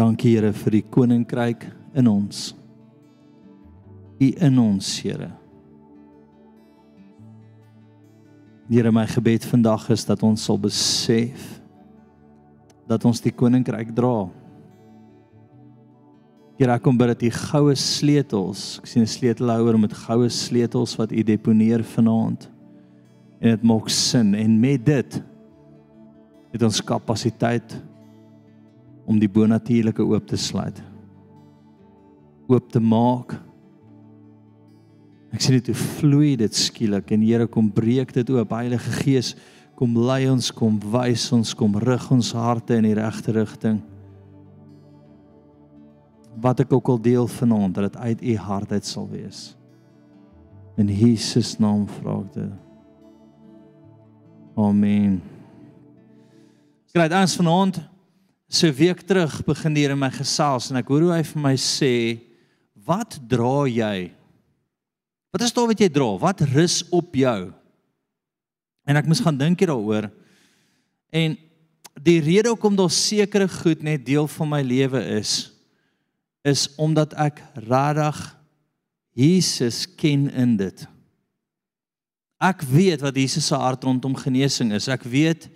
Dankie Here vir die koninkryk in ons. U in ons, Here. Here, my gebed vandag is dat ons sal besef dat ons die koninkryk dra. Here, ek kom bid dat die goue sleutels, ek sien 'n sleutelhouer met goue sleutels wat u deponeer vanaand. En dit maak sin en met dit het ons kapasiteit om die bonatuurlike oop te sluit. Oop te maak. Ek sien dit hoe vloei dit skielik en Here kom breek dit oop. Heilige Gees, kom lei ons, kom wys ons, kom rig ons harte in die regte rigting. Wat ek ook al deel vanaand, dat dit uit u hart uit sal wees. In Jesus naam vra ek dit. Amen. Skryf ons vanaand so week terug begin hier in my gesels en ek hoor hoe hy vir my sê, "Wat dra jy?" Wat is dit wat jy dra? Wat rus op jou? En ek moes gaan dink hieroor. En die rede hoekom daar sekere goed net deel van my lewe is is omdat ek regtig Jesus ken in dit. Ek weet wat Jesus se hart rondom genesing is. Ek weet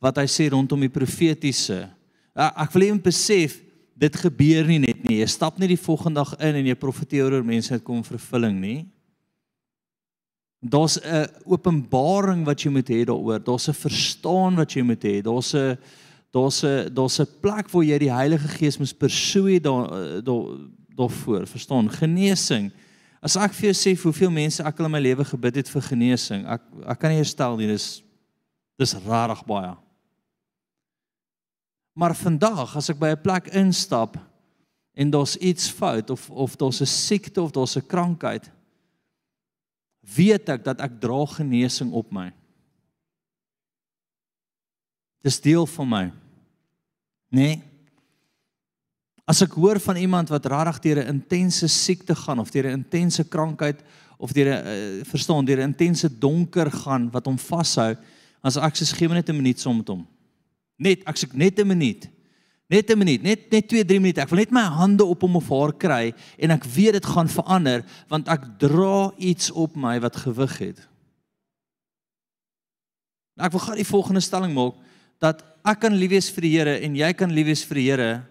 wat hy sê rondom die profetiese. Ek wil net besef dit gebeur nie net nie. Jy stap nie die volgende dag in en jy profeteer oor mense wat kom vervulling nie. Daar's 'n openbaring wat jy moet hê daaroor. Daar's 'n verstaan wat jy moet hê. Daar's 'n daar's 'n daar's 'n plek waar jy die Heilige Gees moet persoe daar daar daarvoor. Verstaan? Genesing. As ek vir jou sê hoeveel mense ek al in my lewe gebid het vir genesing, ek ek kan nie herstel nie. Dis dis rarig baie. Maar vandag as ek by 'n plek instap en daar's iets fout of of daar's 'n siekte of daar's 'n krankheid, weet ek dat ek dra genesing op my. Dis deel van my. Nee. As ek hoor van iemand wat rarig deur 'n intense siekte gaan of deur 'n intense krankheid of deur 'n uh, verstaan deur 'n intense donker gaan wat hom vashou, as ek sê gee my net 'n minuut saam met hom. Net ek sê net 'n minuut. Net 'n minuut, net net 2, 3 minute. Ek wil net my hande op hom of haar kry en ek weet dit gaan verander want ek dra iets op my wat gewig het. Ek wil gou die volgende stelling maak dat ek kan lief wees vir die Here en jy kan lief wees vir die Here.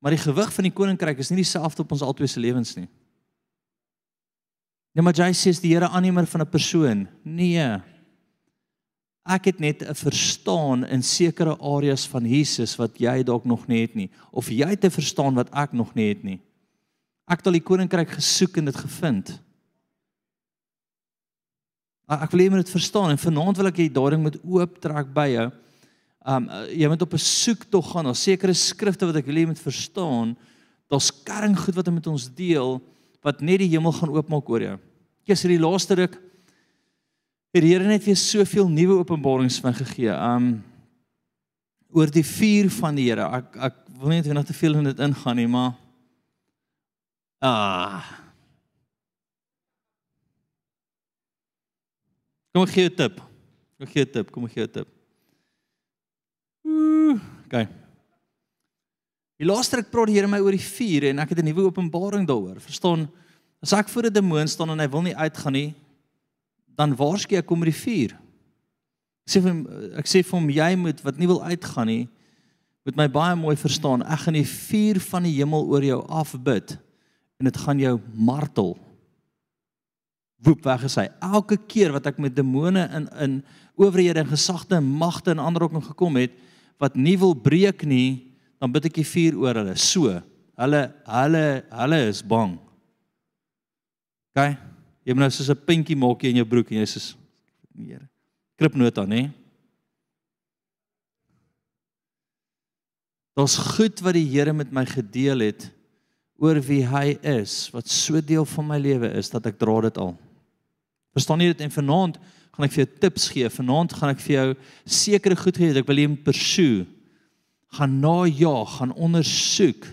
Maar die gewig van die koninkryk is nie dieselfde op ons albei se lewens nie. Nee, maar jy sê die Here aannemer van 'n persoon. Nee. Ek het net 'n verstaan in sekere areas van Jesus wat jy dalk nog nie het nie of jy het 'n verstaan wat ek nog nie het nie. Ek het al die koninkryk gesoek en dit gevind. Ek wil hê jy moet dit verstaan en vanaand wil ek hê daardie moet oop trek by jou. Um jy moet op 'n soektog gaan na sekere skrifte wat ek wil jy moet verstaan. Daar's kerring goed wat hy met ons deel wat net die hemel gaan oopmaak oor jou. Kies hierdie laaste ruk het die Here net weer soveel nuwe openbarings my gegee. Um oor die vuur van die Here. Ek ek wil net nog te veel in dit ingaan nie, maar ah. Kom ek gee 'n tip. Ek gee 'n tip. Kom ek gee 'n tip. Ooh, okay. Die laaste ek praat die Here my oor die vuur en ek het 'n nuwe openbaring daaroor. Verstaan? As ek voor 'n demoon staan en hy wil nie uitgaan nie, dan waarskynlik ek kom met die vuur. Ek sê vir hom ek sê vir hom jy moet wat nie wil uitgaan nie moet my baie mooi verstaan. Ek gaan die vuur van die hemel oor jou afbid en dit gaan jou martel. Woep weg is hy. Elke keer wat ek met demone in in owerhede en gesagte en magte en ander ook nog gekom het wat nie wil breek nie, dan bid ek die vuur oor hulle. So, hulle hulle hulle is bang. OK? Jy moet nou soos 'n pinkie maak in jou broek en jy sê Here. Kripnota, nê? Daar's goed wat die Here met my gedeel het oor wie hy is, wat so deel van my lewe is dat ek dra dit al. Verstaan jy dit en vanaand gaan ek vir jou tips gee. Vanaand gaan ek vir jou sekere goed gee wat ek wil hê jy moet pursue. Gaan najaag, gaan ondersoek,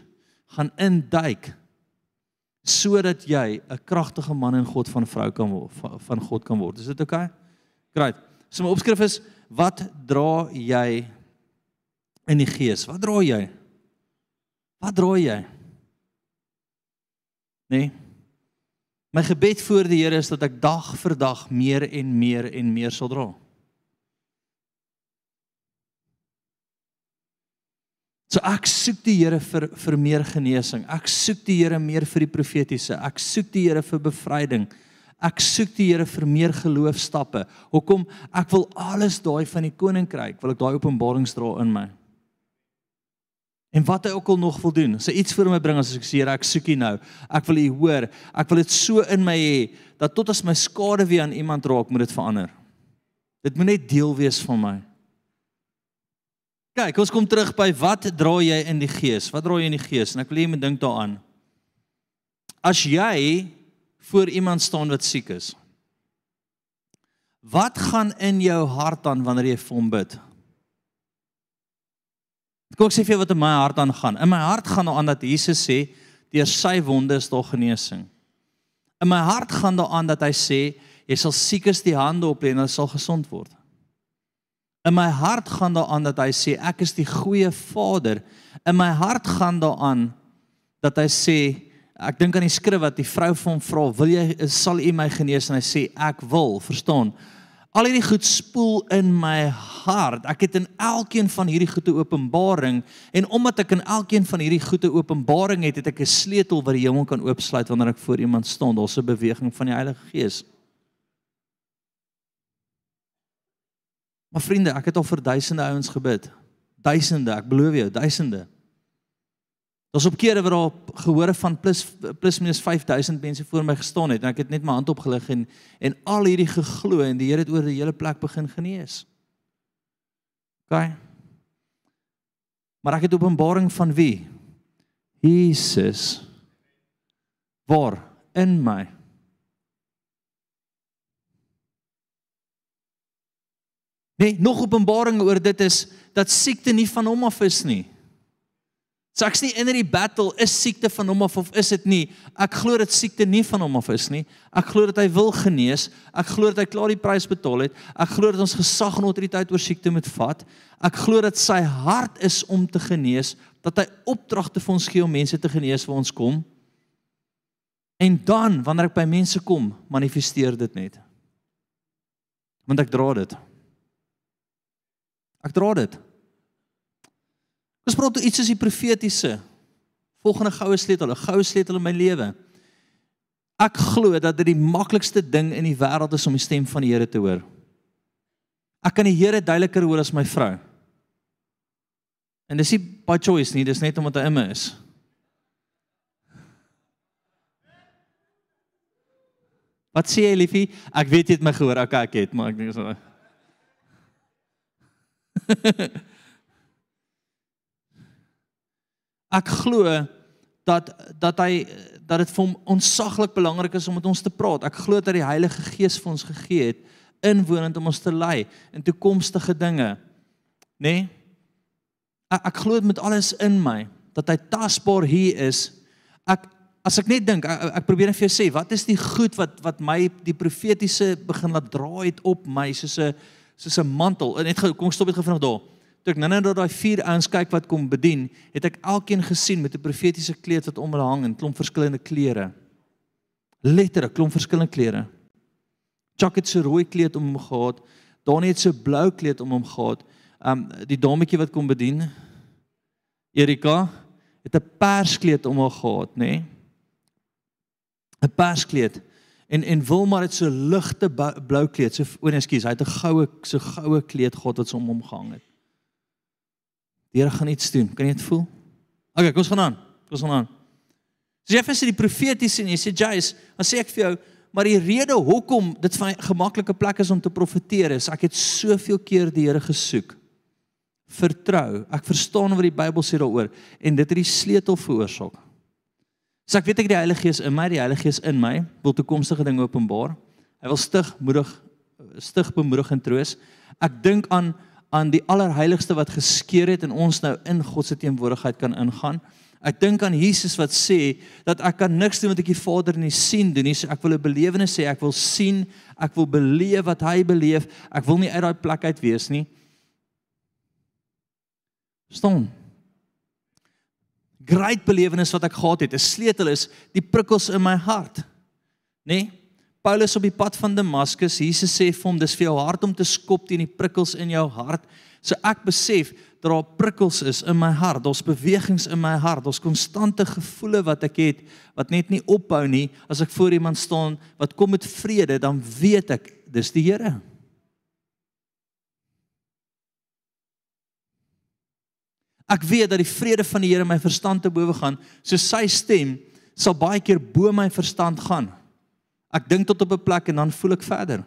gaan induik sodat jy 'n kragtige man en God van vrou kan word van God kan word. Is dit oukei? Okay? Great. So my opskrif is wat dra jy in die gees? Wat dra jy? Wat dra jy? Nee. My gebed voor die Here is dat ek dag vir dag meer en meer en meer sal dra. So ek soek die Here vir vir meer genesing. Ek soek die Here meer vir die profetiese. Ek soek die Here vir bevryding. Ek soek die Here vir meer geloofstappe. Hoekom? Ek wil alles daai van die koninkryk, wil ek daai openbarings dra in my. En wat hy ook al nog wil doen. As hy iets vir my bring as ek sê Here, ek soek U nou. Ek wil U hoor. Ek wil dit so in my hê dat tot as my skade weer aan iemand raak, moet dit verander. Dit moet net deel wees van my. Kyk, ons kom terug by wat dra jy in die gees? Wat dra jy in die gees? En ek wil hê jy moet dink daaraan. As jy voor iemand staan wat siek is, wat gaan in jou hart aan wanneer jy vir hom bid? Ek wil sê vir jou wat in my hart aangaan. In my hart gaan daaraan dat Jesus sê deur sy wonde is daar genesing. In my hart gaan daaraan dat hy sê jy sal siekes die hande oplê en hulle sal gesond word. In my hart gaan daaraan dat hy sê ek is die goeie Vader. In my hart gaan daaraan dat hy sê ek dink aan die skrif wat die vrou van hom vra, "Wil jy sal u my genees?" en hy sê ek wil, verstaan? Al hierdie goed spoel in my hart. Ek het in elkeen van hierdie goeie openbaring en omdat ek in elkeen van hierdie goeie openbaring het, het ek 'n sleutel wat die hemel kan oopsluit wanneer ek voor iemand staan. Daar's 'n beweging van die Heilige Gees. Maar vriende, ek het al vir duisende ouens gebid. Duisende, ek beloof jou, duisende. Daar's op kere waar daar gehore van plus plus minus 5000 mense voor my gestaan het en ek het net my hand opgelig en en al hierdie geglo en die Here het oor die hele plek begin genees. OK. Maar ek het openbaring van wie? Jesus. Waar in my Nee, nog openbaring oor dit is dat siekte nie van hom af is nie. So ek's nie in hierdie battle is siekte van hom af of is dit nie? Ek glo dat siekte nie van hom af is nie. Ek glo dat hy wil genees. Ek glo dat hy klaar die prys betaal het. Ek glo dat ons gesag en autoriteit oor siekte moet vat. Ek glo dat sy hart is om te genees, dat hy opdragte vir ons gee om mense te genees waar ons kom. En dan wanneer ek by mense kom, manifesteer dit net. Want ek dra dit. Ek dra dit. Ons praat oor iets soos die profetiese. Volgende goue sleutel, 'n goue sleutel in my lewe. Ek glo dat dit die maklikste ding in die wêreld is om die stem van die Here te hoor. Ek kan die Here duideliker hoor as my vrou. En dis nie by choice nie, dis net omdat hy my is. Wat sê jy liefie? Ek weet jy het my gehoor, okay, ek het, maar ek dink so. ek glo dat dat hy dat dit vir hom onsaglik belangrik is om met ons te praat. Ek glo dat die Heilige Gees vir ons gegee het inwonend om ons te lei in toekomstige dinge. Nê? Nee? Ek, ek glo met alles in my dat hy tasbaar hier is. Ek as ek net dink, ek, ek probeer net vir jou sê, wat is die goed wat wat my die profetiese begin laat dra het op my soos 'n soos 'n mantel. Net kom stop net gefrag daar. Toe ek nou-nou daai vier ouens kyk wat kom bedien, het ek elkeen gesien met 'n profetiese kleed wat om hulle hang en klomp verskillende kleure. Letterlik klomp verskillende kleure. Chuck het so rooi kleed om hom gehad. Donnie het so blou kleed om hom gehad. Um die dametjie wat kom bedien, Erika, het 'n pers kleed om haar gehad, nê? Nee? 'n Pers En en Wilma het so ligte blou kleed. So o nee, ekskuus, hy het 'n goue so goue kleed gehad wat so om hom gehang het. Die Here gaan iets doen. Kan jy dit voel? Okay, kom ons gaan aan. Kom ons gaan aan. So jy sy die profeties en jy sê Jace, dan sê ek vir jou, maar die rede hoekom dit 'n gemaklike plek is om te profeteer is ek het soveel keer die Here gesoek. Vertrou. Ek verstaan wat die Bybel sê daaroor en dit het die sleutel veroorsaak. So ek weet ek die Heilige Gees in my, die Heilige Gees in my wil toekomstige dinge openbaar. Hy wil stig, moedig, stig, bemoedig en troos. Ek dink aan aan die allerheiligste wat geskeur het en ons nou in God se teenwoordigheid kan ingaan. Ek dink aan Jesus wat sê dat ek kan niks doen wat ek die Vader nie sien doen nie. So ek wil 'n belewenis sê, ek wil sien, ek wil beleef wat hy beleef. Ek wil nie uit daai plek uit wees nie. Stom. Great belewenis wat ek gehad het. 'n Sleutel is die prikkels in my hart. Nê? Nee? Paulus op die pad van Damaskus, Jesus sê vir hom dis vir jou hart om te skop teen die prikkels in jou hart. So ek besef dat daar prikkels is in my hart, daar's bewegings in my hart, daar's konstante gevoele wat ek het wat net nie ophou nie. As ek voor iemand staan wat kom met vrede, dan weet ek dis die Here. Ek weet dat die vrede van die Here my verstand te bowe gaan, so sy stem sal baie keer bo my verstand gaan. Ek dink tot op 'n plek en dan voel ek verder.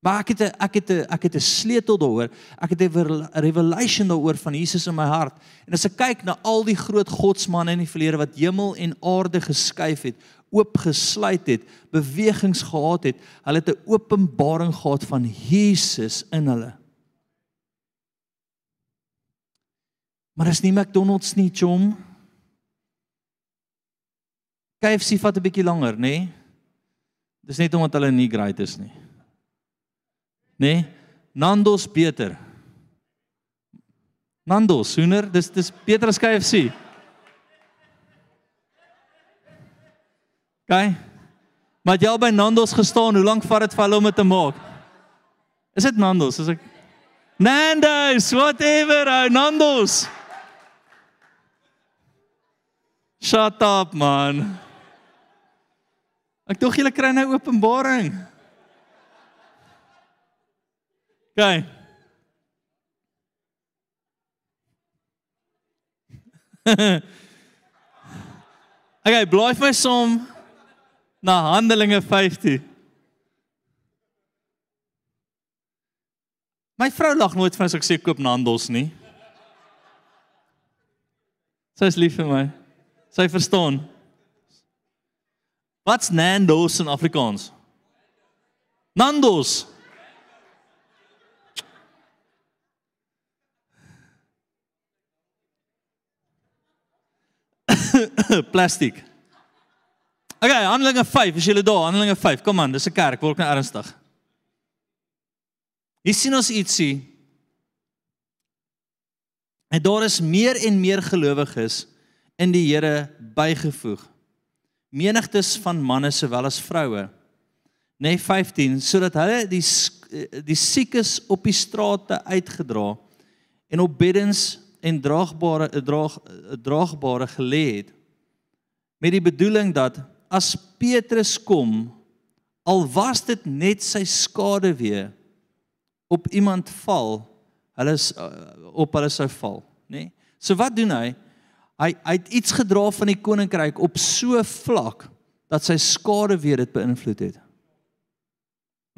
Maar ek het 'n ek het 'n ek het 'n sleutel daaroor. Ek het 'n revelation daaroor van Jesus in my hart. En as ek kyk na al die groot godsmanne in die verlede wat hemel en aarde geskuif het, oopgesluit het, bewegings gehad het, hulle het 'n openbaring gehad van Jesus in hulle. Maar is nie McDonald's nie, chom. KFC vat 'n bietjie langer, nê? Nee? Dis net omdat hulle nie great is nie. Nê? Nee? Nando's beter. Nando's hoender, dis dis beter as KFC. Gaan. Maar jy al by Nando's gestaan, hoe lank vat dit vir hulle om dit te maak? Is dit Nando's? Is ek Nando's, whatever, oh, Nando's. Shut up man. Ek dink julle kry nou openbaring. OK. okay, blaai my som na Handelinge 15. My vrou lag nooit vir as ek sê koop Nandos nie. Sy is lief vir my. Sy verstaan. Wat's Nando's in Afrikaans? Nando's. Plastiek. Okay, Handelinge 5, is julle daar? Handelinge 5. Kom aan, dis 'n kerk, word nou ernstig. Hier sien ons ietsie. En daar is meer en meer gelowiges in die Here bygevoeg. Menigtes van manne sowel as vroue. Nê nee, 15 sodat hulle die die siekes op die strate uitgedra en op beddens en draagbare draag draagbare gelê het met die bedoeling dat as Petrus kom al was dit net sy skade weer op iemand val hulle op hulle sou val nê nee? so wat doen hy Hy hy het iets gedra van die koninkryk op so vlak dat sy skade weer dit beïnvloed het.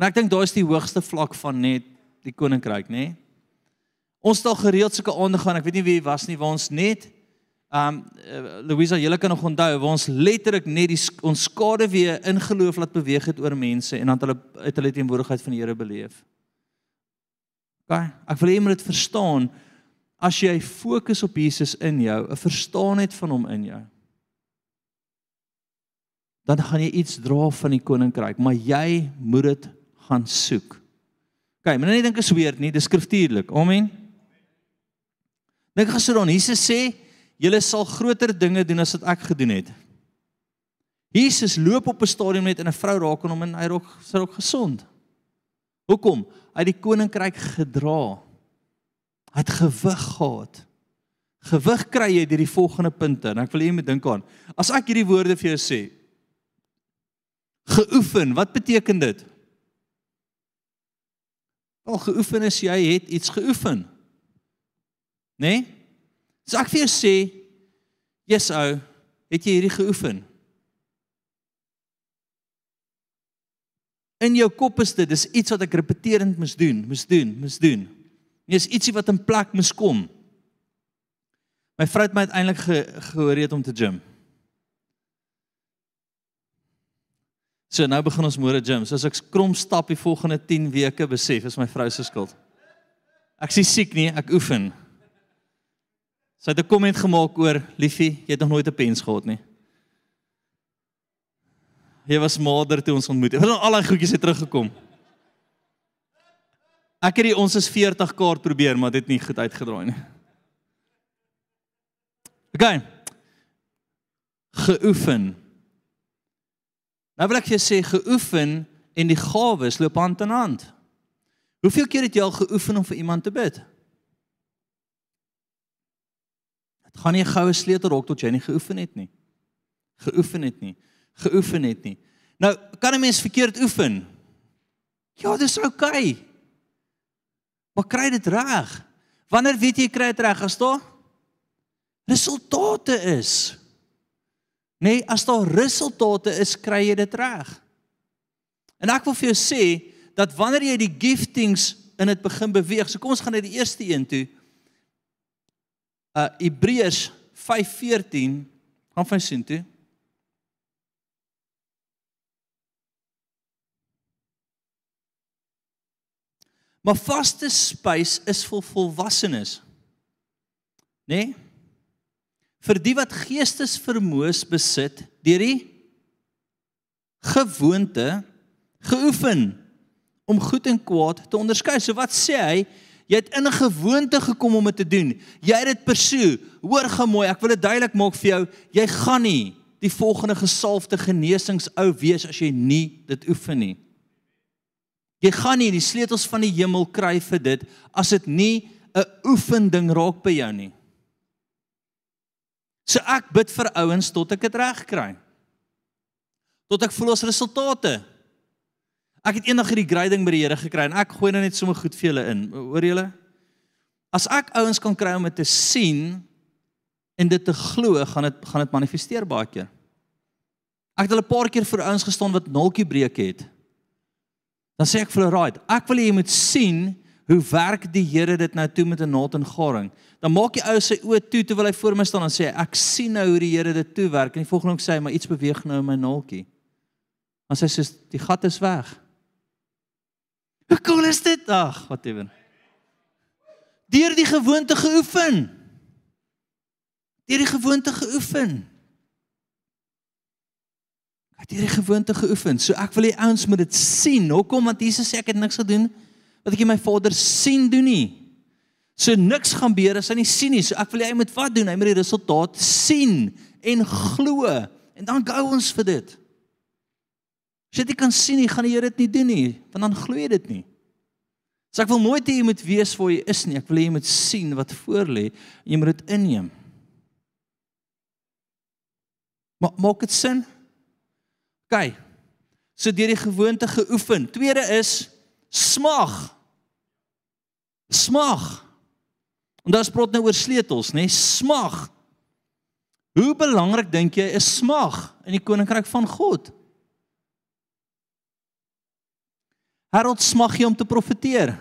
En ek dink daar is die hoogste vlak van net die koninkryk, nê? Ons het al gereeld sulke aande gaan, ek weet nie wie was nie, waar ons net um Louisa, julle kan nog onthou, waar ons letterlik net die ons skade weer in geloof laat beweeg het oor mense en dan hulle uit hulle teenwoordigheid van die Here beleef. OK, ek wil hê jy moet dit verstaan as jy fokus op Jesus in jou, 'n verstaan het van hom in jou, dan gaan jy iets dra van die koninkryk, maar jy moet dit gaan soek. OK, moenie net dink is weird nie, dis skriftuurlik. Amen. Dink gesoor dan Jesus sê, julle sal groter dinge doen as wat ek gedoen het. Jesus loop op 'n stadium net en 'n vrou raak aan hom en hy raak sy raak gesond. Hoekom? Hy het die koninkryk gedra. Het gewig gehad. Gewig kry jy deur die volgende punte en ek wil hê jy moet dink aan. As ek hierdie woorde vir jou sê. Geoefen, wat beteken dit? Al geoefen is jy het iets geoefen. Né? Nee? As ek vir jou sê, "Jesus ou, het jy hierdie geoefen?" In jou kop is dit, dis iets wat ek repeterend moet doen, moet doen, moet doen. Nie is ietsie wat in plek mis kom. My vrou het my uiteindelik ge, gehoorreed om te gym. So nou begin ons môre gym. So as ek krom stap die volgende 10 weke besef is my vrou se skuld. Ek sê siek nie, ek oefen. Sy het 'n komment gemaak oor liefie, jy het nog nooit 'n pens gehad nie. Jy was mader toe ons ontmoet het. Al daai goedjies het teruggekom. Ek het die ons is 40 kaart probeer, maar dit nie goed uitgedraai nie. OK. Geoefen. Nou wil ek vir jou sê geoefen en die gawes loop hand in hand. Hoeveel keer het jy al geoefen om vir iemand te bid? Dit gaan nie 'n goue sleutel rok tot jy nie geoefen het nie. Geoefen het nie. Geoefen het nie. Nou, kan 'n mens verkeerd oefen? Ja, dis oukei. Okay. Maar kry dit reg. Wanneer weet jy kry dit reg as daar resultate is? Nee, as daar resultate is, kry jy dit reg. En ek wil vir jou sê dat wanneer jy die giftings in dit begin beweeg, so kom ons gaan na die eerste een toe. Uh Hebreërs 5:14 gaan van sien toe. Maar vaste spys is vir volwassenes. Né? Nee? Vir die wat geestesvermoës besit deur die gewoonte geoefen om goed en kwaad te onderskei. So wat sê hy? Jy het in 'n gewoonte gekom om dit te doen. Jy het dit persoe. Hoor gemooi, ek wil dit duidelik maak vir jou. Jy gaan nie die volgende gesalfde genesingsou wees as jy nie dit oefen nie. Jy gaan nie die sleutels van die hemel kry vir dit as dit nie 'n oefending raak by jou nie. So ek bid vir ouens tot ek dit reg kry. Tot ek voel ons resultate. Ek het eendag hierdie grading by die Here gekry en ek gooi nou net sommer goed vir julle in. Hoor julle? As ek ouens kan kry om dit te sien en dit te glo, gaan dit gaan dit manifesteer baie keer. Ek het al 'n paar keer vir ouens gestaan wat nultjie breuke het. Dan sê ek vir hulle, "Right, ek wil hê jy moet sien hoe werk die Here dit nou toe met 'n naald en garing." Dan maak die ou sy oë toe terwyl hy voor my staan en sê, "Ek sien nou hoe die Here dit toe werk." En die volgende oomblik sê hy, "Maar iets beweeg nou in my naaltjie." Dan sê hy, "Die gat is weg." Hoe cool is dit? Ag, whatever. Deur die gewoonte geoefen. Deur die gewoonte geoefen. Ek het hierdie gewoonte geoefen. So ek wil hê ouens moet dit sien. Hoekom? Want Jesus sê ek het niks gedoen wat ek my Vader sien doen nie. So niks gaan gebeur as hy nie sien nie. So ek wil hê hy moet wat doen? Hy moet die resultaat sien en glo. En dan gou ons vir dit. As jy dit kan sien, jy gaan die Here dit nie doen nie, want dan glo jy dit nie. So ek wil nooit hê jy moet wees waar jy is nie. Ek wil hê jy moet sien wat voor lê en jy moet dit inneem. Maar maak dit sin? OK. So deur die gewoonte geoefen. Tweede is smag. Smag. En daar's praat nou oor sleutels, nê? Nee? Smag. Hoe belangrik dink jy is smag in die koninkryk van God? Harold smag jy om te profeteer.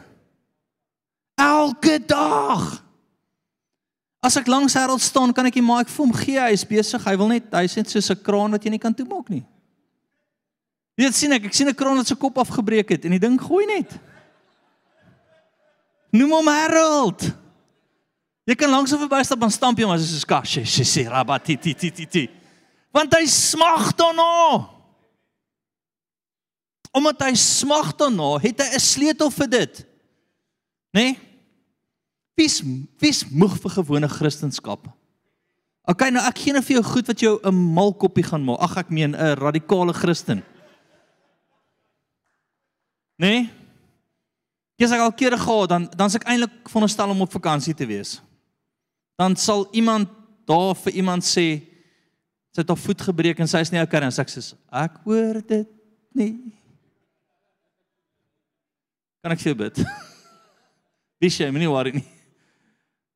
Elke dag. As ek langs Harold staan, kan ek hom maar ek voel hom gee, hy is besig. Hy wil net hy sê soos 'n kraan wat jy nie kan toemaak nie. Weet sien ek, ek sien 'n kraan wat sy kop afgebreek het en die ding gooi net. Noem hom Harold. Jy kan langs hom verbystap en stamp hom as hy so skash, sy sê rabati ti ti ti ti. Want hy smag daarna. Omdat hy smag daarna, het hy 'n sleutel vir dit. Né? Nee? Wie's wie's moeg vir gewone kristendom? OK, nou ek gee nou vir jou goed wat jou 'n mal koppie gaan maak. Ag ek meen 'n radikale Christen. Nee? Jy's al kere gehad dan dan's ek eintlik veronderstel om op vakansie te wees. Dan sal iemand daar vir iemand sê sy het haar voet gebreek en sy is nie okay en ek sê ek hoor dit nie. Kan ek vir bid? Wie sê my nie worry nie.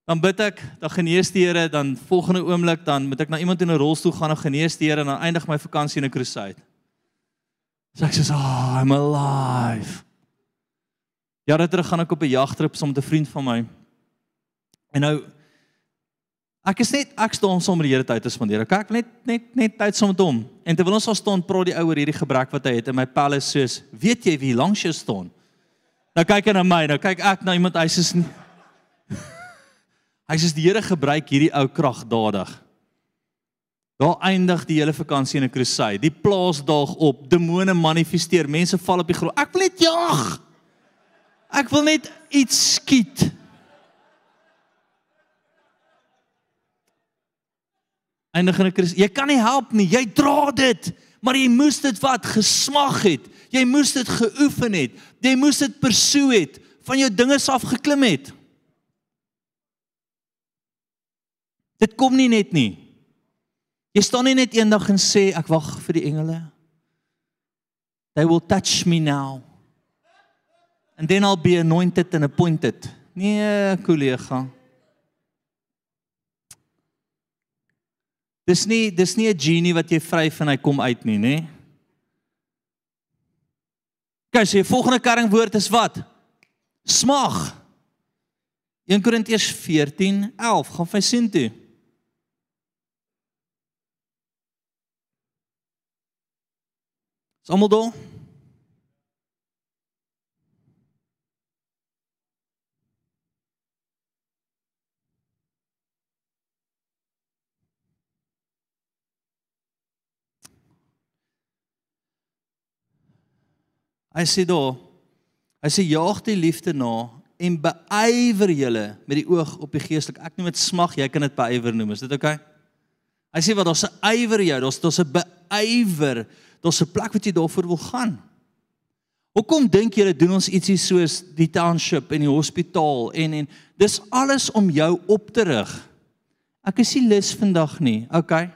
Dan bid ek, dan genees die Here, dan volgende oomblik dan moet ek na iemand in 'n rolstoel gaan en genees die Here en dan eindig my vakansie in 'n crusade. So ek sê, "Oh, I'm alive." Ja, dit terug gaan ek op 'n jagtrip saam met 'n vriend van my. En nou ek is net ek staan saam met die Here tyd te spandeer. Ek kyk net net net tyd saam met hom. En terwyl ons al staan, praat die ouer hierdie gebrek wat hy het in my pelle soos, "Weet jy wie langs jou staan?" Nou kyk hy na my, nou kyk ek na iemand hy sê. Hy sê die Here gebruik hierdie ou kragdadig. Daar eindig die hele vakansie in 'n crusade. Die plaas daag op, demone manifesteer, mense val op die grond. Ek wil net jag. Ek wil net iets skiet. Eindig in 'n Christus. Jy kan nie help nie. Jy dra dit, maar jy moes dit wat gesmag het. Jy moes dit geoefen het. Jy moes dit persoe het, van jou dinge af geklim het. Dit kom nie net nie. Jy staan nie net eendag en sê ek wag vir die engele. They will touch me now. And then I'll be anointed and appointed. Nee, kollega. Dis nie dis nie 'n genie wat jy vryf en hy kom uit nie, nê? Kyk, sy volgende kerringwoord is wat? Smag. 1 Korintiërs 14:11 gaan vir sien toe. Is almal daar? Hy sê daar Hy sê jaag die liefde na en beywer julle met die oog op die geestelik. Ek noem dit smag, jy kan dit beywer noem. Is dit oukei? Okay? Hy sê wat daar's 'n ywer jou, daar's daar's 'n beywer, daar's 'n plek wat jy daarvoor wil gaan. Hoekom dink julle doen ons ietsie soos die township en die hospitaal en en dis alles om jou op te rig. Ek is nie lus vandag nie. Okay.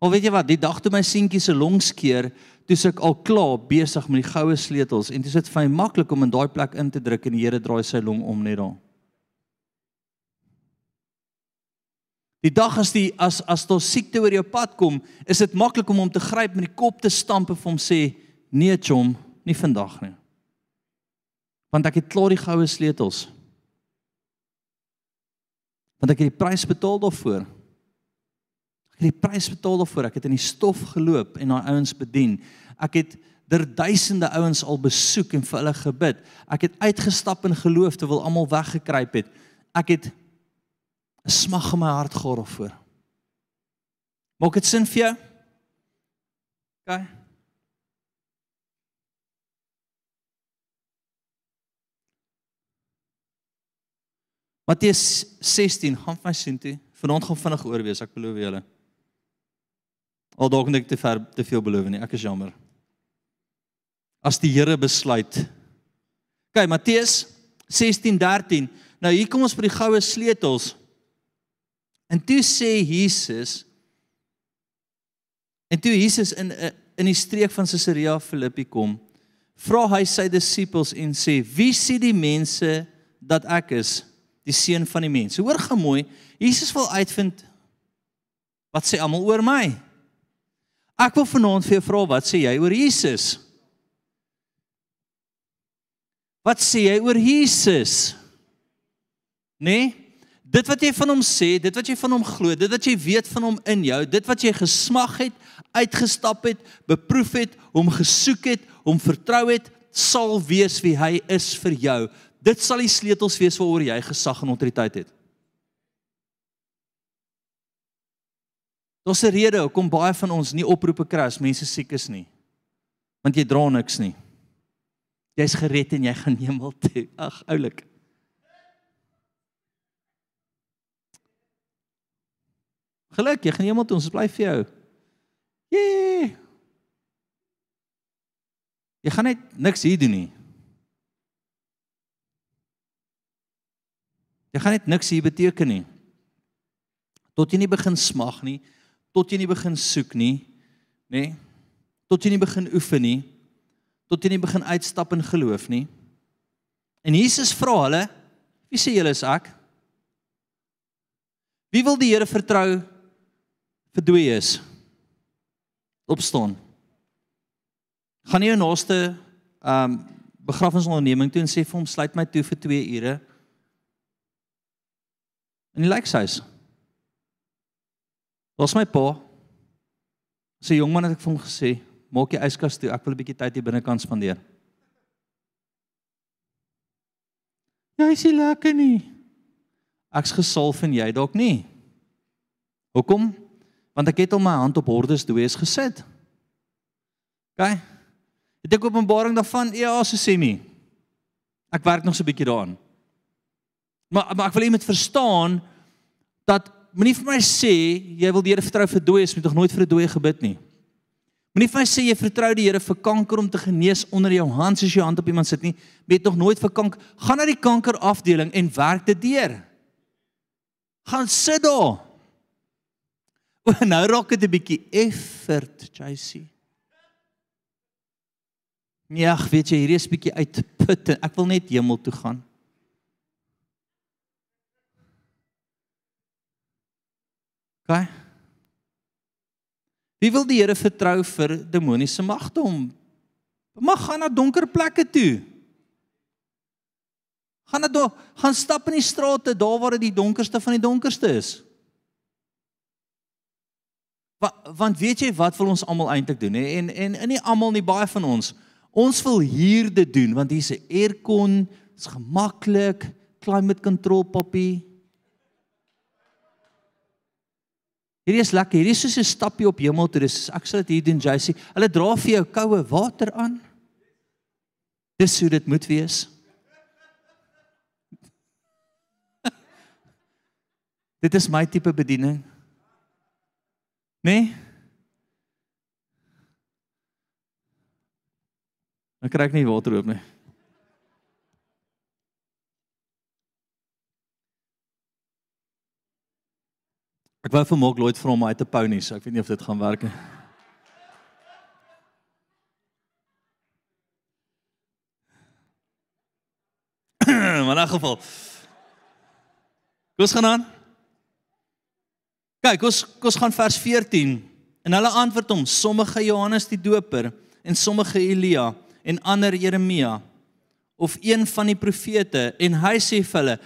Of weet jy wat, die dag toe my seentjie se long skeer, toe ek al klaar besig met die goue sleutels en dit is vir my maklik om in daai plek in te druk en die Here draai sy long om net daar. Die dag as die as as daar siekte oor jou pad kom, is dit maklik om hom te gryp met die kop te stamp en hom sê nee chom, nie vandag nie. Want ek het klaar die goue sleutels. Want ek het die prys betaal daarvoor het die prys betaal daarvoor. Ek het in die stof geloop en daai ouens bedien. Ek het der duisende ouens al besoek en vir hulle gebid. Ek het uitgestap in geloof terwyl almal weggekruip het. Ek het 'n smag in my hart gehad daarvoor. Maak dit sin vir jou? OK. Matteus 16, gaan vir my sien toe. Vanaand gaan vinnig oor wees, ek belowe julle. Al dalk net te ver te veel beloof nie. Ek is jammer. As die Here besluit. OK, Matteus 16:13. Nou hier kom ons by die goue sleutels. En toe sê Jesus En toe Jesus in in die streek van Caesarea Philippi kom, vra hy sy disippels en sê: "Wie sê die mense dat ek is, die seun van die mens?" Hoor gou mooi, Jesus wil uitvind wat sê almal oor my? Ek wil vanaand vir jou vra wat sê jy oor Jesus? Wat sê jy oor Jesus? Nee? Dit wat jy van hom sê, dit wat jy van hom glo, dit wat jy weet van hom in jou, dit wat jy gesmag het, uitgestap het, beproef het, hom gesoek het, hom vertrou het, sal wees wie hy is vir jou. Dit sal die sleutels wees waaroor jy gesag en autoriteit het. Daar's 'n rede hoekom baie van ons nie oproepe kry as mense siek is nie. Want jy dra niks nie. Jy's gered en jy gaan hemel toe. Ag, oulik. Geluk, jy gaan hemel toe, ons bly vir jou. Jee. Jy gaan net niks hier doen nie. Jy gaan net niks hier beteken nie. Tot jy nie begin smag nie, tot jy nie begin soek nie, nê? Nee? Tot jy nie begin oefen nie, tot jy nie begin uitstap in geloof nie. En Jesus vra hulle, wie sê julle is ek? Wie wil die Here vertrou vir dooi is? Opstaan. Gaan nie jou naaste ehm um, begrafnisonderneming toe en sê vir hom sluit my toe vir 2 ure. Hy lyk sies. Was my pa. Sy jong man het ek vir hom gesê, maak jy yskas toe, ek wil 'n bietjie tyd hier binnekant spandeer. Ja, is nie lekker nie. Ek's gesalf en jy dalk nie. Hoekom? Want ek het al my hand op hordes dooies gesit. OK. Het ek openbaring daarvan? Ja, so sê my. Ek werk nog so 'n bietjie daaraan. Maar maar ek wil iemand verstaan dat moenie vir my sê jy wil die Here vertrou vir dooies, moet tog nooit vir 'n dooie gebid nie. Moenie vir my sê jy vertrou die Here vir kanker om te genees onder jou hand as jy hand op iemand sit nie. Weet nog nooit vir kanker. Gaan na die kankerafdeling en werk dit deur. Gaan sit daar. O, nou raak dit 'n bietjie effort, JC. Ja, weet jy, hierdie is bietjie uitputtend. Ek wil net hemel toe gaan. OK. Wie wil die Here vertrou vir demoniese magte om mag gaan na donker plekke toe? Gaan daar, gaan stap in die strate daar waar dit die donkerste van die donkerste is. Want weet jy wat wil ons almal eintlik doen hè? En en in nie almal nie baie van ons. Ons wil hier dit doen want hier's 'n aircon, is gemaklik, climate control poppie. Hierdie is lekker. Hierdie is soos 'n stappie op hemel toe. Dis ek sal dit hier doen, JC. Hulle dra vir jou koue water aan. Dis hoe dit moet wees. dit is my tipe bediening. Nee? Dan kry ek nie water oop nie. Ek wou vir Mark Lloyd vra om my te pau nie, so ek weet nie of dit gaan werk nie. Maar in geval. Ons gaan aan. Kyk, ons ons gaan vers 14. En hulle antwoord hom, sommige Johannes die Doper en sommige Elia en ander Jeremia of een van die profete en hy sê vir hulle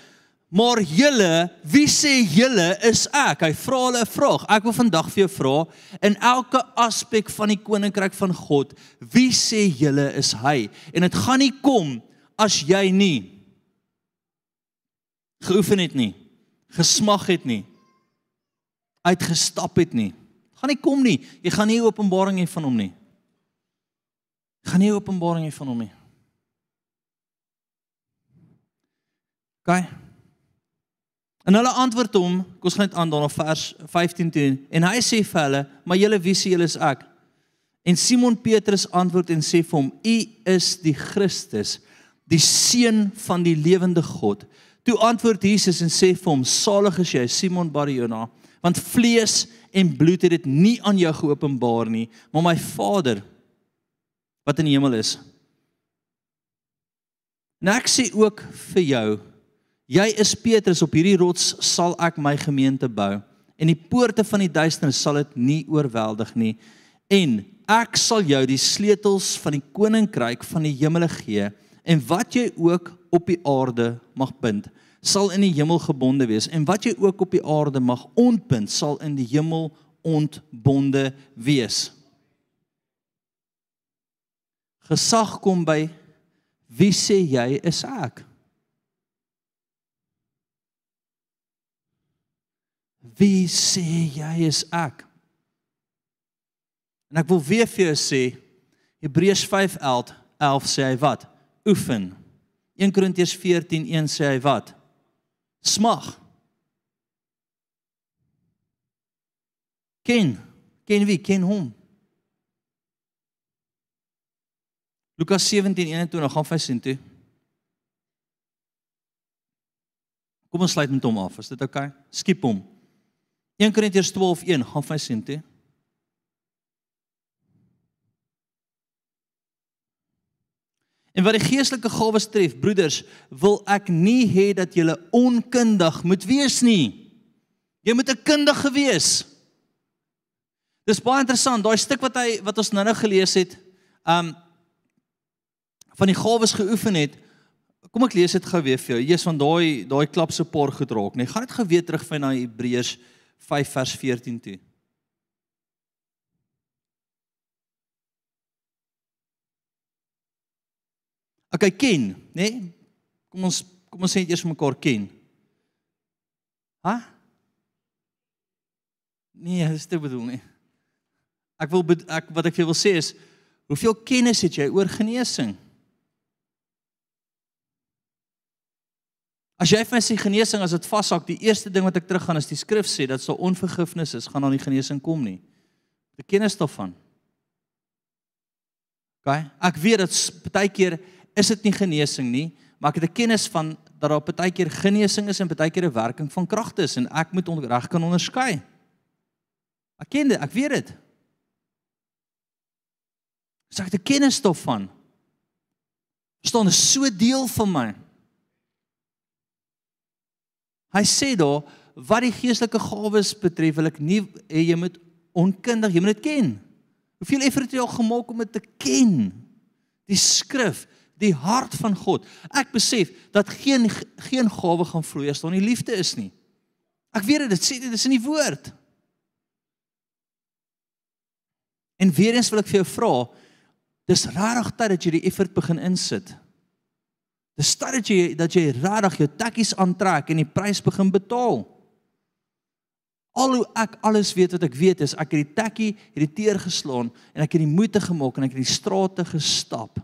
Maar julle, wie sê julle is ek? Hy vra hulle 'n vraag. Ek wil vandag vir jou vra in elke aspek van die koninkryk van God, wie sê julle is hy? En dit gaan nie kom as jy nie geoefen het nie, gesmag het nie, uitgestap het nie. Gaan nie kom nie. Jy gaan nie openbaring hê van hom nie. Gaan nie openbaring hê van hom nie. Gaan En hulle antwoord hom, kom ons gaan net aan dan op vers 15 toe. En hy sê vir hulle, "Maar julle wie sê julle is ek?" En Simon Petrus antwoord en sê vir hom, "U is die Christus, die seun van die lewende God." Toe antwoord Jesus en sê vir hom, "Salig is jy, Simon Barjona, want vlees en bloed het dit nie aan jou geopenbaar nie, maar my Vader wat in die hemel is." En ek sê ook vir jou, Jy is Petrus op hierdie rots sal ek my gemeente bou. En die poorte van die duisternis sal dit nie oorweldig nie. En ek sal jou die sleutels van die koninkryk van die hemele gee en wat jy ook op die aarde mag bind sal in die hemel gebonde wees en wat jy ook op die aarde mag ontbind sal in die hemel ontbonde wees Gesag kom by wie sê jy is ek Wie sê jy is ek? En ek wil weer vir jou sê Hebreërs 5:11 11 sê hy wat? Oefen. 1 Korintiërs 14:1 sê hy wat? Smag. Ken. Ken wie? Ken hom. Lukas 17:21 gaan vir sien toe. Kom ons sluit met hom af. Is dit oukei? Okay? Skiep hom. 1 Korintiërs 12:1 gaan vir sien toe. En wat die geestelike gawes tref, broeders, wil ek nie hê dat julle onkundig moet wees nie. Jy moet 'n kundige wees. Dis baie interessant, daai stuk wat hy wat ons nou-nou gelees het, um van die gawes geoefen het. Kom ek lees dit gou weer vir jou. Jesus van daai daai klap se por gedraak, nee. Gaan dit gou weer terug van na Hebreërs 5 vers 14 toe. Okay, ken, né? Nee? Kom ons kom ons sê eers mekaar ken. Ha? Nee, dis te bedoel nie. Ek wil ek wat ek vir wil sê is hoeveel kennis het jy oor genesing? As jy vir my sê genesing as dit vashak, die eerste ding wat ek teruggaan is die skrif sê dat so onvergifnis is, gaan dan nie genesing kom nie. Ek kennis daarvan. OK? Ek weet dat baie keer is dit nie genesing nie, maar ek het 'n kennis van dat daar baie keer genesing is en baie keer 'n werking van kragte is en ek moet reg kan onderskei. Ek ken dit, ek weet dit. So ek het 'n kennis daarvan. Verstaan, is so deel van my. Hy sê daar wat die geestelike gawes betref, wil ek nie hê jy moet onkundig, jy moet dit ken. Hoeveel effort het jy al gemaak om dit te ken? Die skrif, die hart van God. Ek besef dat geen geen gawe gaan vloei as daar nie liefde is nie. Ek weet dit, dit sê dit is in die woord. En weer eens wil ek vir jou vra, dis regtig tyd dat jy die effort begin insit. Dis tyd dat jy dat jy regtig jou tekkies aantrek en die prys begin betaal. Al hoe ek alles weet wat ek weet is ek het die tekkie het die teer geslaan en ek het die moeite gemaak en ek het die strate gestap.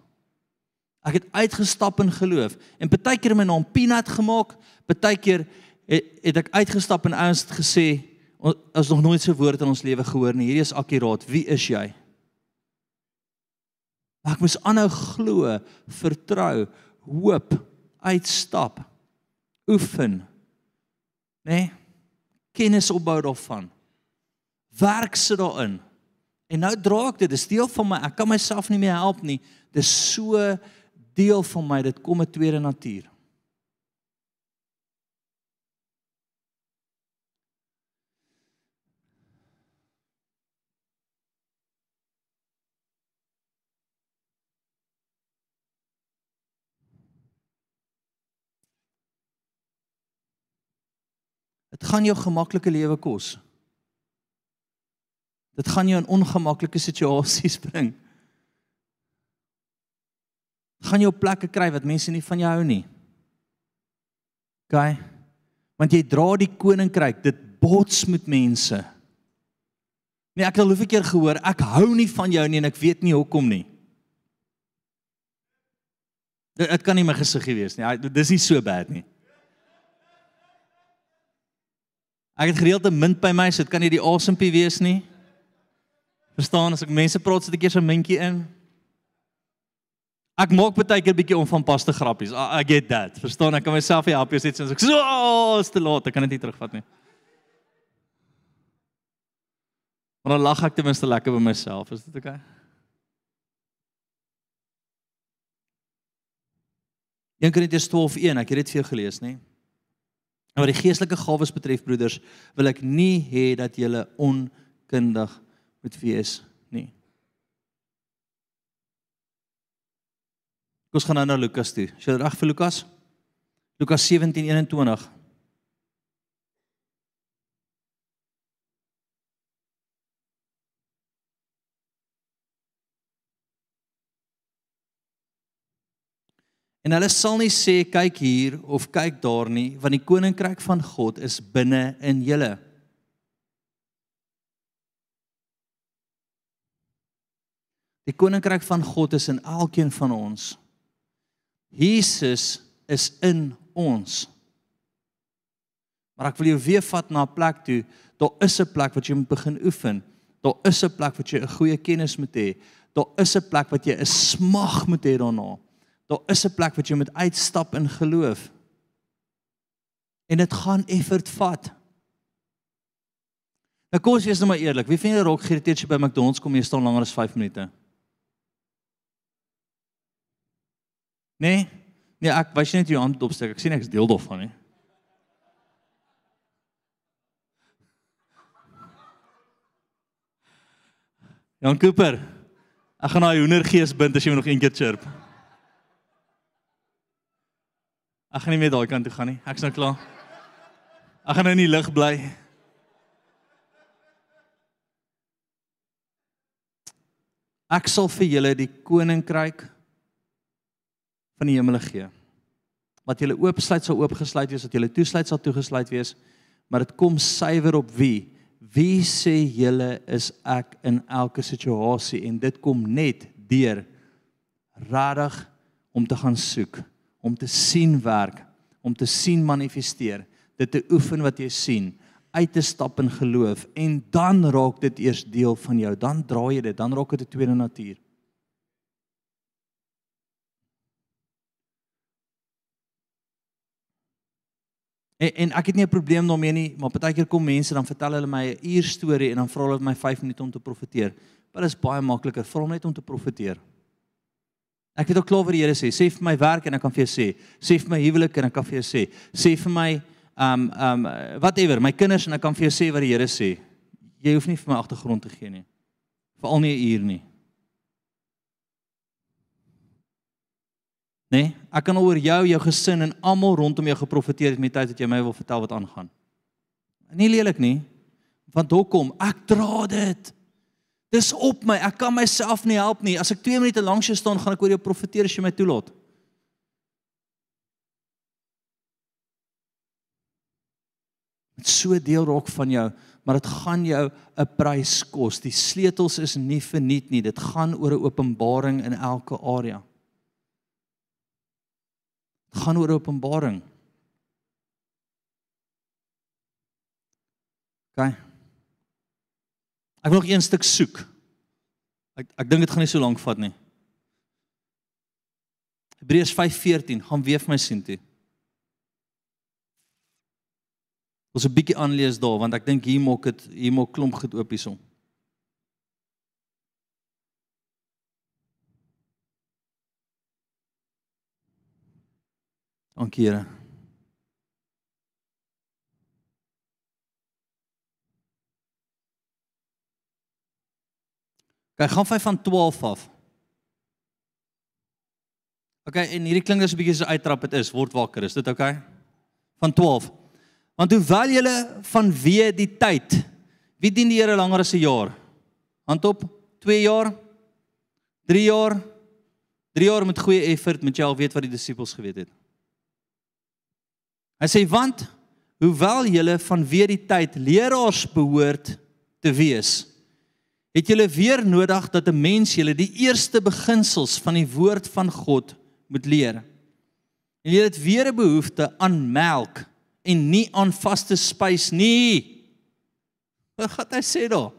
Ek het uitgestap in geloof en partykeer my naam peanut gemaak, partykeer het, het ek uitgestap en ouens het gesê ons nog nooit so woord in ons lewe gehoor nie. Hierdie is akkuraat. Wie is jy? Maar ek moes aanhou glo, vertrou, hoop, uitstap, oefen. Né? Nee? Kennis opbou daarvan. Werk sit daarin. En nou dra ek dit, dis deel van my. Ek kan myself nie meer help nie. Dis so deel van my. Dit kom 'n tweede natuur. Dit gaan jou gemaklike lewe kos. Dit gaan jou in ongemaklike situasies bring. Gaan jou plekke kry wat mense nie van jou hou nie. OK. Want jy dra die koninkryk, dit bots met mense. Nee, ek het al hoeveel keer gehoor, ek hou nie van jou nie en ek weet nie hoekom nie. Dit kan nie my gesiggie wees nie. Dis nie so bad nie. Ek het gereeld 'n munt by my, so dit kan nie die asempie wees nie. Verstaan, as ek mense praat, sit ek eers 'n muntjie in. Ek maak baie keer 'n bietjie onvanpaste grappies. I, I get that. Verstaan, ek kan myself nie help as dit sê ek so oh, is te laat, ek kan dit nie terugvat nie. Maar dan lag ek ten minste lekker by myself, is dit oukei? Okay? Een Korintiërs 12:1, ek het dit vir jou gelees, nê? Nee? En wat die geestelike gawes betref broeders, wil ek nie hê dat julle onkundig moet wees nie. Ons gaan nou na Lukas toe. Is jy reg vir Lukas? Lukas 17:21. En hulle sal nie sê kyk hier of kyk daar nie, want die koninkryk van God is binne in julle. Die koninkryk van God is in elkeen van ons. Jesus is in ons. Maar ek wil jou weer vat na 'n plek toe. Daar is 'n plek wat jy moet begin oefen. Daar is 'n plek wat jy 'n goeie kennis moet hê. Daar is 'n plek wat jy 'n smag moet hê daarna. Daar is 'n plek wat jy moet uitstap in geloof. En dit gaan effort vat. Nou kom ons wees nou maar eerlik. Wie vind jy rok geïrriteerd by McDonald's kom jy staan langer as 5 minute? Nee. Nee, ek wys net jou hand opsteek. Ek sien ek is deel daarvan nie. Jan Cooper. Ek gaan daai hoendergees bind as jy nog een keer chirp. Ek gaan nie meer daai kant toe gaan nie. Ek's nou klaar. Ek gaan in die lig bly. Ek sal vir julle die koninkryk van die hemel gee. Wat julle oopsluit sal oopgesluit wees, wat julle toesluit sal toegesluit wees, maar dit kom suiwer op wie? Wie sê julle is ek in elke situasie en dit kom net deur radig om te gaan soek om te sien werk om te sien manifesteer, dit te oefen wat jy sien, uit te stap in geloof en dan raak dit eers deel van jou. Dan draai jy dit, dan raak dit 'n tweede natuur. En, en ek het nie 'n probleem daarmee nie, maar partykeer kom mense dan vertel hulle my 'n uur storie en dan vra hulle my 5 minute om te profeteer. Maar dit is baie makliker vir hom net om te profeteer. Ek het ook klaar vir die Here sê, sê vir my werk en ek kan vir jou sê, sê vir my huwelik en ek kan vir jou sê, sê vir my um um whatever, my kinders en ek kan vir jou sê wat die Here sê. Jy hoef nie vir my agtergrond te gee nie. Veral nie 'n uur nie. Nee, ek kan oor jou, jou gesin en almal rondom jou geprofeteer met tyd dat jy my wil vertel wat aangaan. Nie lelik nie. Want hoekom? Ek dra dit. Dis op my. Ek kan myself nie help nie. As ek 2 minute lank sy staan, gaan ek oor jou profeteer as jy my toelaat. Dit so deel raak van jou, maar dit gaan jou 'n prys kos. Die sleutels is nie verniet nie. Dit gaan oor 'n openbaring in elke area. Dit gaan oor openbaring. OK. Ek wil nog een stuk soek. Ek ek dink dit gaan nie so lank vat nie. Hebreërs 5:14 gaan weer vir my sien toe. Ons 'n bietjie aanlees daar want ek dink hier maak dit hier maak klomp goed oop hierson. Dankie Here. Kyk, gaan vyf van 12 af. OK, en hierdie klink as 'n bietjie so uittrap dit is, word wakker, is dit OK? Van 12. Want hoewel julle van wie die tyd, wie dien die Here langer as 'n jaar? Hand op, 2 jaar? 3 jaar? 3 jaar met goeie effort moet jy al weet wat die disippels geweet het. Hy sê want hoewel julle van wie die tyd leraars behoort te wees, het julle weer nodig dat 'n mens julle die eerste beginsels van die woord van God moet leer. En julle het weer 'n behoefte aan melk en nie aan vaste spys nie. Wat gaan hy sê daar?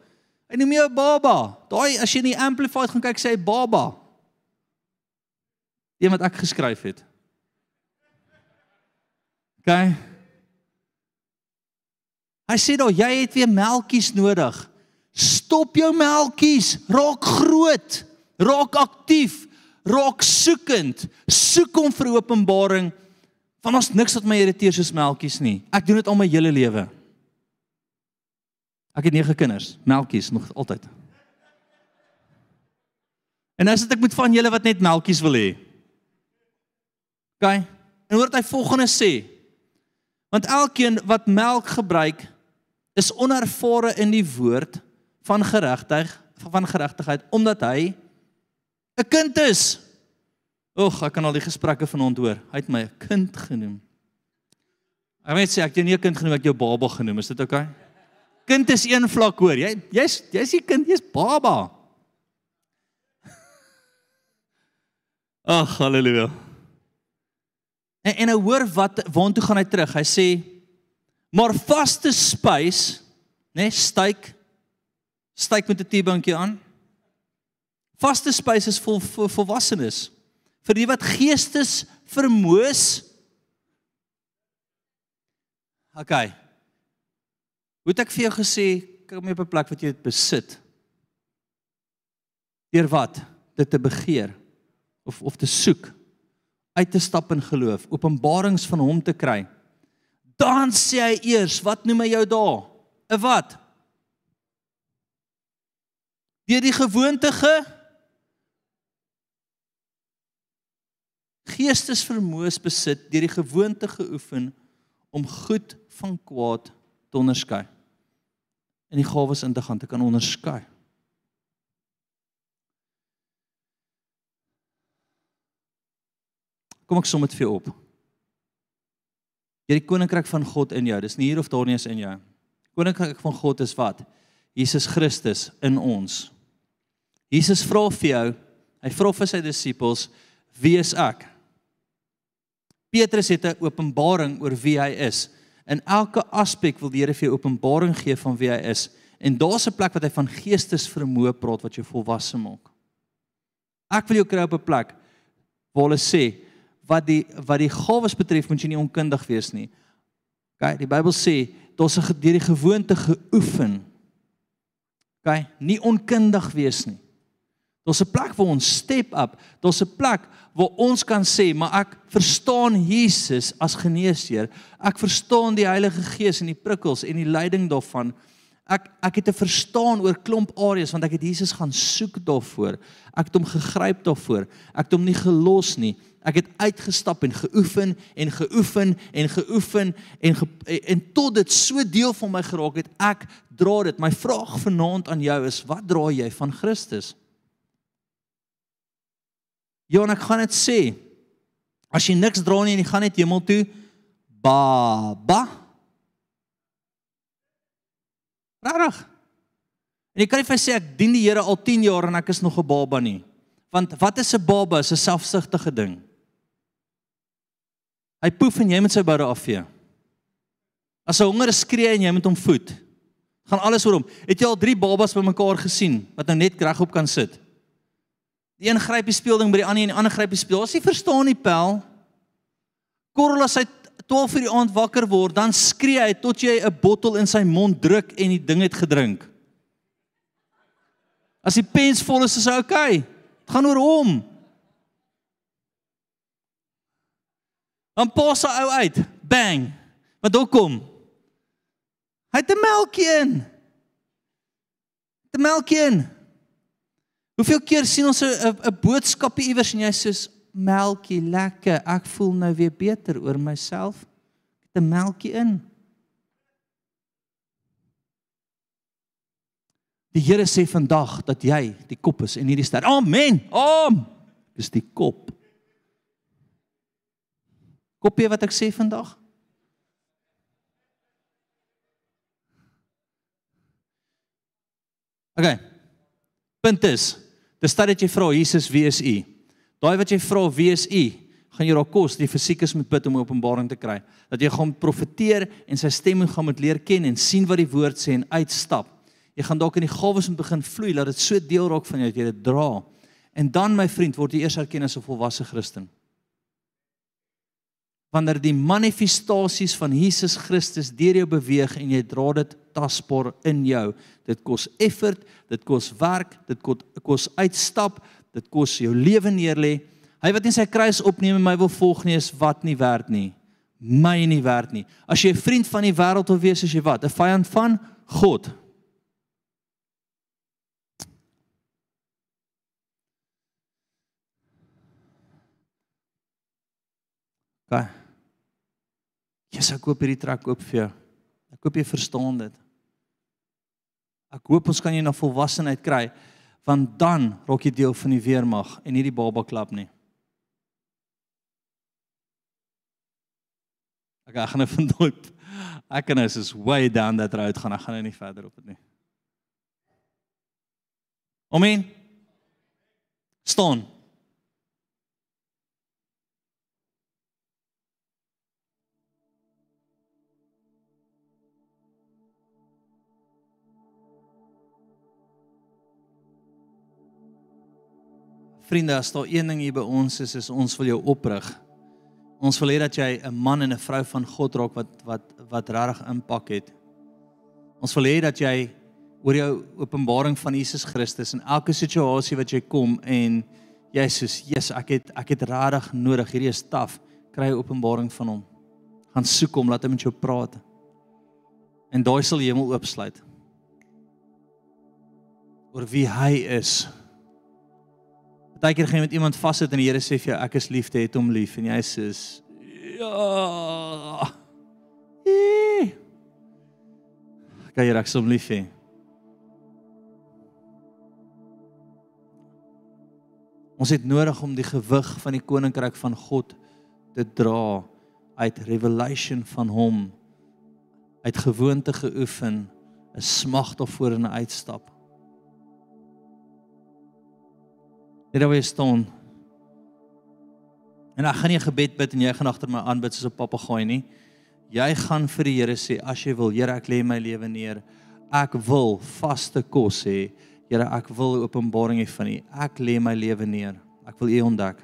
Hy noem jou baba. Daai as jy in die amplified gaan kyk sê hy baba. Een wat ek geskryf het. OK. Hy sê daar jy het weer melktjies nodig. Stop jou melktjies, raak groot, raak aktief, raak soekend. Soek hom vir openbaring. Van ons niks wat my irriteer soos melktjies nie. Ek doen dit al my hele lewe. Ek het 9 kinders, melktjies nog altyd. En as dit ek moet van julle wat net melktjies wil hê. OK. En hoor wat hy volgende sê. Want elkeen wat melk gebruik is onervare in die woord van geregtig van geregtigheid omdat hy 'n kind is. Oeg, ek kan al die gesprekke van hom hoor. Hy het my 'n kind genoem. Ek weet sê ek het jou nie 'n kind genoem, ek jou baba genoem. Is dit oukei? Okay? Kind is een vlak hoor. Jy jy's jy's die kind, jy's baba. Ag, haleluja. En en nou hoor wat waartoe gaan hy terug? Hy sê maar vaste spys, né, nee, styk styk met 'n T-bankie aan. Vaste spys is vir vol, volwassenes. Vir die wat geestes vermoes. OK. Hoe het ek vir jou gesê kom jy op 'n plek wat jy dit besit? Deur wat? Dit te begeer of of te soek, uit te stap in geloof, openbarings van hom te kry. Dan sê hy eers, wat noem hy jou daar? 'n Wat? deur die gewoonte ge geestesvermoës besit deur die gewoonte geoefen om goed van kwaad te onderskei en die gawes in te gaan te kan onderskei kom ek som dit vir jou op hierdie koninkryk van God in jou dis nie hier of daar nie is in jou koninkryk van God is wat Jesus Christus in ons Jesus vra vir jou, hy vra vir sy disippels, wie is ek? Petrus het 'n openbaring oor wie hy is. In elke aspek wil die Here vir jou openbaring gee van wie hy is. En daar's 'n plek wat hy van geestesvermoë praat wat jou volwasse maak. Ek wil jou kry op 'n plek waar hulle sê wat die wat die gawes betref moet jy nie onkundig wees nie. OK, die Bybel sê daar's 'n deur die gewoonte geoefen. OK, nie onkundig wees nie. Daar's 'n plek waar ons step up. Daar's 'n plek waar ons kan sê, maar ek verstaan Jesus as geneesheer. Ek verstaan die Heilige Gees en die prikkels en die leiding daarvan. Ek ek het te verstaan oor klomp areas want ek het Jesus gaan soek daarvoor. Ek het hom gegryp daarvoor. Ek het hom nie gelos nie. Ek het uitgestap en geoefen en geoefen en geoefen en ge, en tot dit so deel van my geraak het. Ek dra dit. My vraag vanaand aan jou is, wat dra jy van Christus? Ja, en ek gaan dit sê. As jy niks dra nie en jy gaan net hemel toe, ba ba. Rarig. En jy kan nie vir sê ek dien die Here al 10 jaar en ek is nog 'n baba nie. Want wat is 'n baba? Is 'n selfsugtige ding. Hy poef en jy moet sy boude afvee. As hy honger is, skree en jy moet hom voed. Gaan alles oor hom. Het jy al 3 babas bymekaar gesien wat nou net regop kan sit? Die een gryp die speelding by die ander en die ander gryp die speel. As jy verstaan die pel, Korrel as hy 12 uur die aand wakker word, dan skree hy tot jy 'n bottel in sy mond druk en die ding het gedrink. As die pens vol is, is hy okay. Dit gaan oor hom. Dan pas hy ou uit. Bang. Wat hoekom? Hy het 'n melkie in. 'n Melkie in. Hoeveel keer sien ons 'n 'n boodskapie iewers en jy sê melkie lekker. Ek voel nou weer beter oor myself. Ek het 'n melkie in. Die Here sê vandag dat jy die kop is en nie die ster. Amen. Amen. Dis die kop. Kopie wat ek sê vandag? OK. Punt is, dis dat jy vra Jesus wie is u? Daai wat jy vra wie is u? gaan jy raak kos die fisiek is met bid om openbaring te kry. Dat jy gaan profeteer en sy stem gaan moet leer ken en sien wat die woord sê en uitstap. Jy gaan dalk in die gawes moet begin vloei dat dit so deel raak van jou dat jy dit dra. En dan my vriend word jy eers erken as 'n volwasse Christen wanneer die manifestasies van Jesus Christus deur jou beweeg en jy dra dit tasbaar in jou. Dit kos effort, dit kos werk, dit kos uitstap, dit kos jou lewe neerlê. Hy wat in sy kruis opneem en my wil volg nie is wat nie werd nie. My nie werd nie. As jy 'n vriend van die wêreld wil wees, is jy wat? 'n vyand van God. Okay. Jesus, ek koop hierdie trek oop vir jou. Ek hoop jy verstaan dit. Ek hoop ons kan jy na volwassenheid kry want dan raak jy deel van die weermag en nie die baba klap nie. Ek gaan nou vandag ek kan nou is way down that road gaan. Ek gaan nou nie verder op dit nie. Amen. Staan. Vriende, as daar een ding hier by ons is, is ons wil jou oprig. Ons wil hê dat jy 'n man en 'n vrou van God raak wat wat wat regtig impak het. Ons wil hê dat jy oor jou openbaring van Jesus Christus in elke situasie wat jy kom en jy sê, "Jesus, ek het ek het regtig nodig hierdie is taaf, kry 'n openbaring van hom. Gaan soek hom, laat hom met jou praat." En daai sal die hemel oopsluit. oor wie hy is. Partykeer gaan jy met iemand vassit en die Here sê vir jou ek is liefde, het hom lief en jy sê ja. Kan jy raaks hom lief hê? Ons het nodig om die gewig van die koninkryk van God te dra uit revelation van hom uit gewoonte geoefen 'n smag daarvoor en 'n uitstap Daar waar jy staan. En ek gaan nie 'n gebed bid en jy gaan agter my aanbid soos 'n papegaai nie. Jy gaan vir die Here sê as jy wil, Here, ek lê my lewe neer. Ek wil vaste kos hê. Here, ek wil openbaring hê van U. Ek lê my lewe neer. Ek wil U ontdek.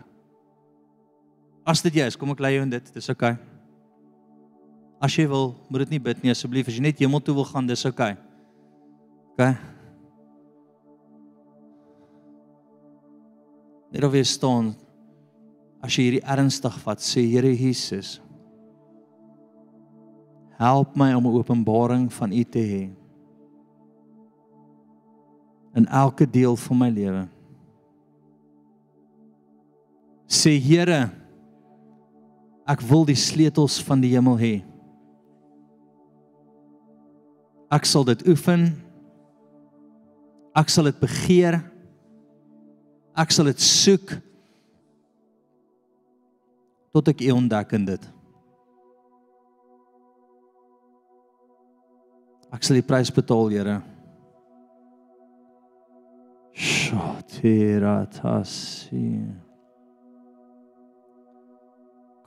As dit jy is, kom ek lei jou in dit. Dis oukei. Okay. As jy wil, moet dit nie bid nie asseblief. As jy net hemel toe wil gaan, dis oukei. Okay. OK. Net jy staan as jy hierdie ernstig vat, sê Here Jesus, help my om 'n openbaring van U te hê in elke deel van my lewe. Sê Here, ek wil die sleutels van die hemel hê. Ek sal dit oefen. Ek sal dit begeer. Ek sal dit soek tot ek U ontdek in dit. Ek sal die prys betaal, Here. Shotiratasi.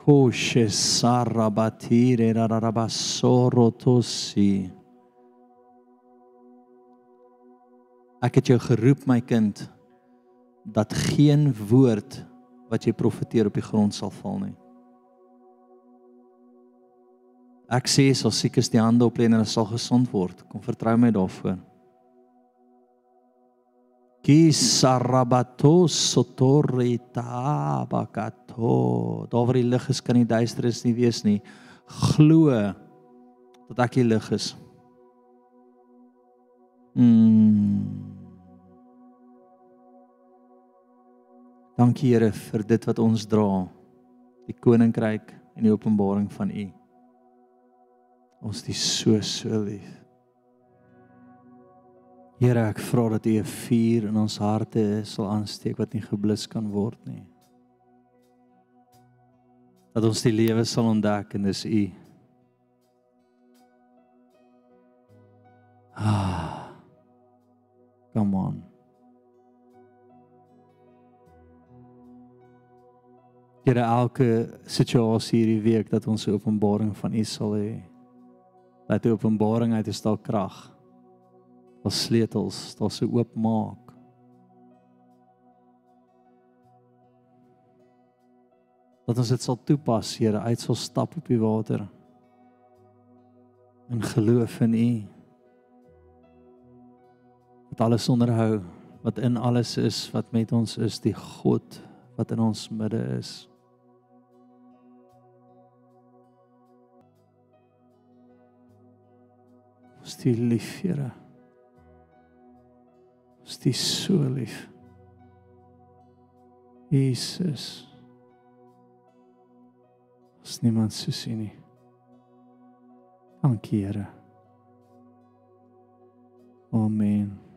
Koshe sarabatire rarabasorotosi. Ek het jou geroep my kind dat geen woord wat jy profeteer op die grond sal val nie. Ek sê sal siekes die hande oplê en hulle sal gesond word. Kom vertrou my daarvoor. Ki sarabato sotorita bakato. Daar waar die lig is kan die duisternis nie wees nie. Glo dat ek die lig is. Mm. Dankie Here vir dit wat ons dra, die koninkryk en die openbaring van U. Ons is so so lief. Here, ek vra dat U 'n vuur in ons harte sal aansteek wat nie geblus kan word nie. Dat ons die lewe sal ontdek en dis U. Ah. Come on. Here elke situasie hierdie week dat ons 'n openbaring van U sal hê. Dat die openbaring uit daar krag. Daar sleutels, daar se oopmaak. Dat ons dit sal toepas, Here, uit sal stap op die water. In geloof in U. Wat alles onderhou, wat in alles is, wat met ons is, die God wat in ons midde is. Ons die lief, Here. Ons die so lief. Jesus. Ons niemand so sien nie. Dankie, Here. Amen.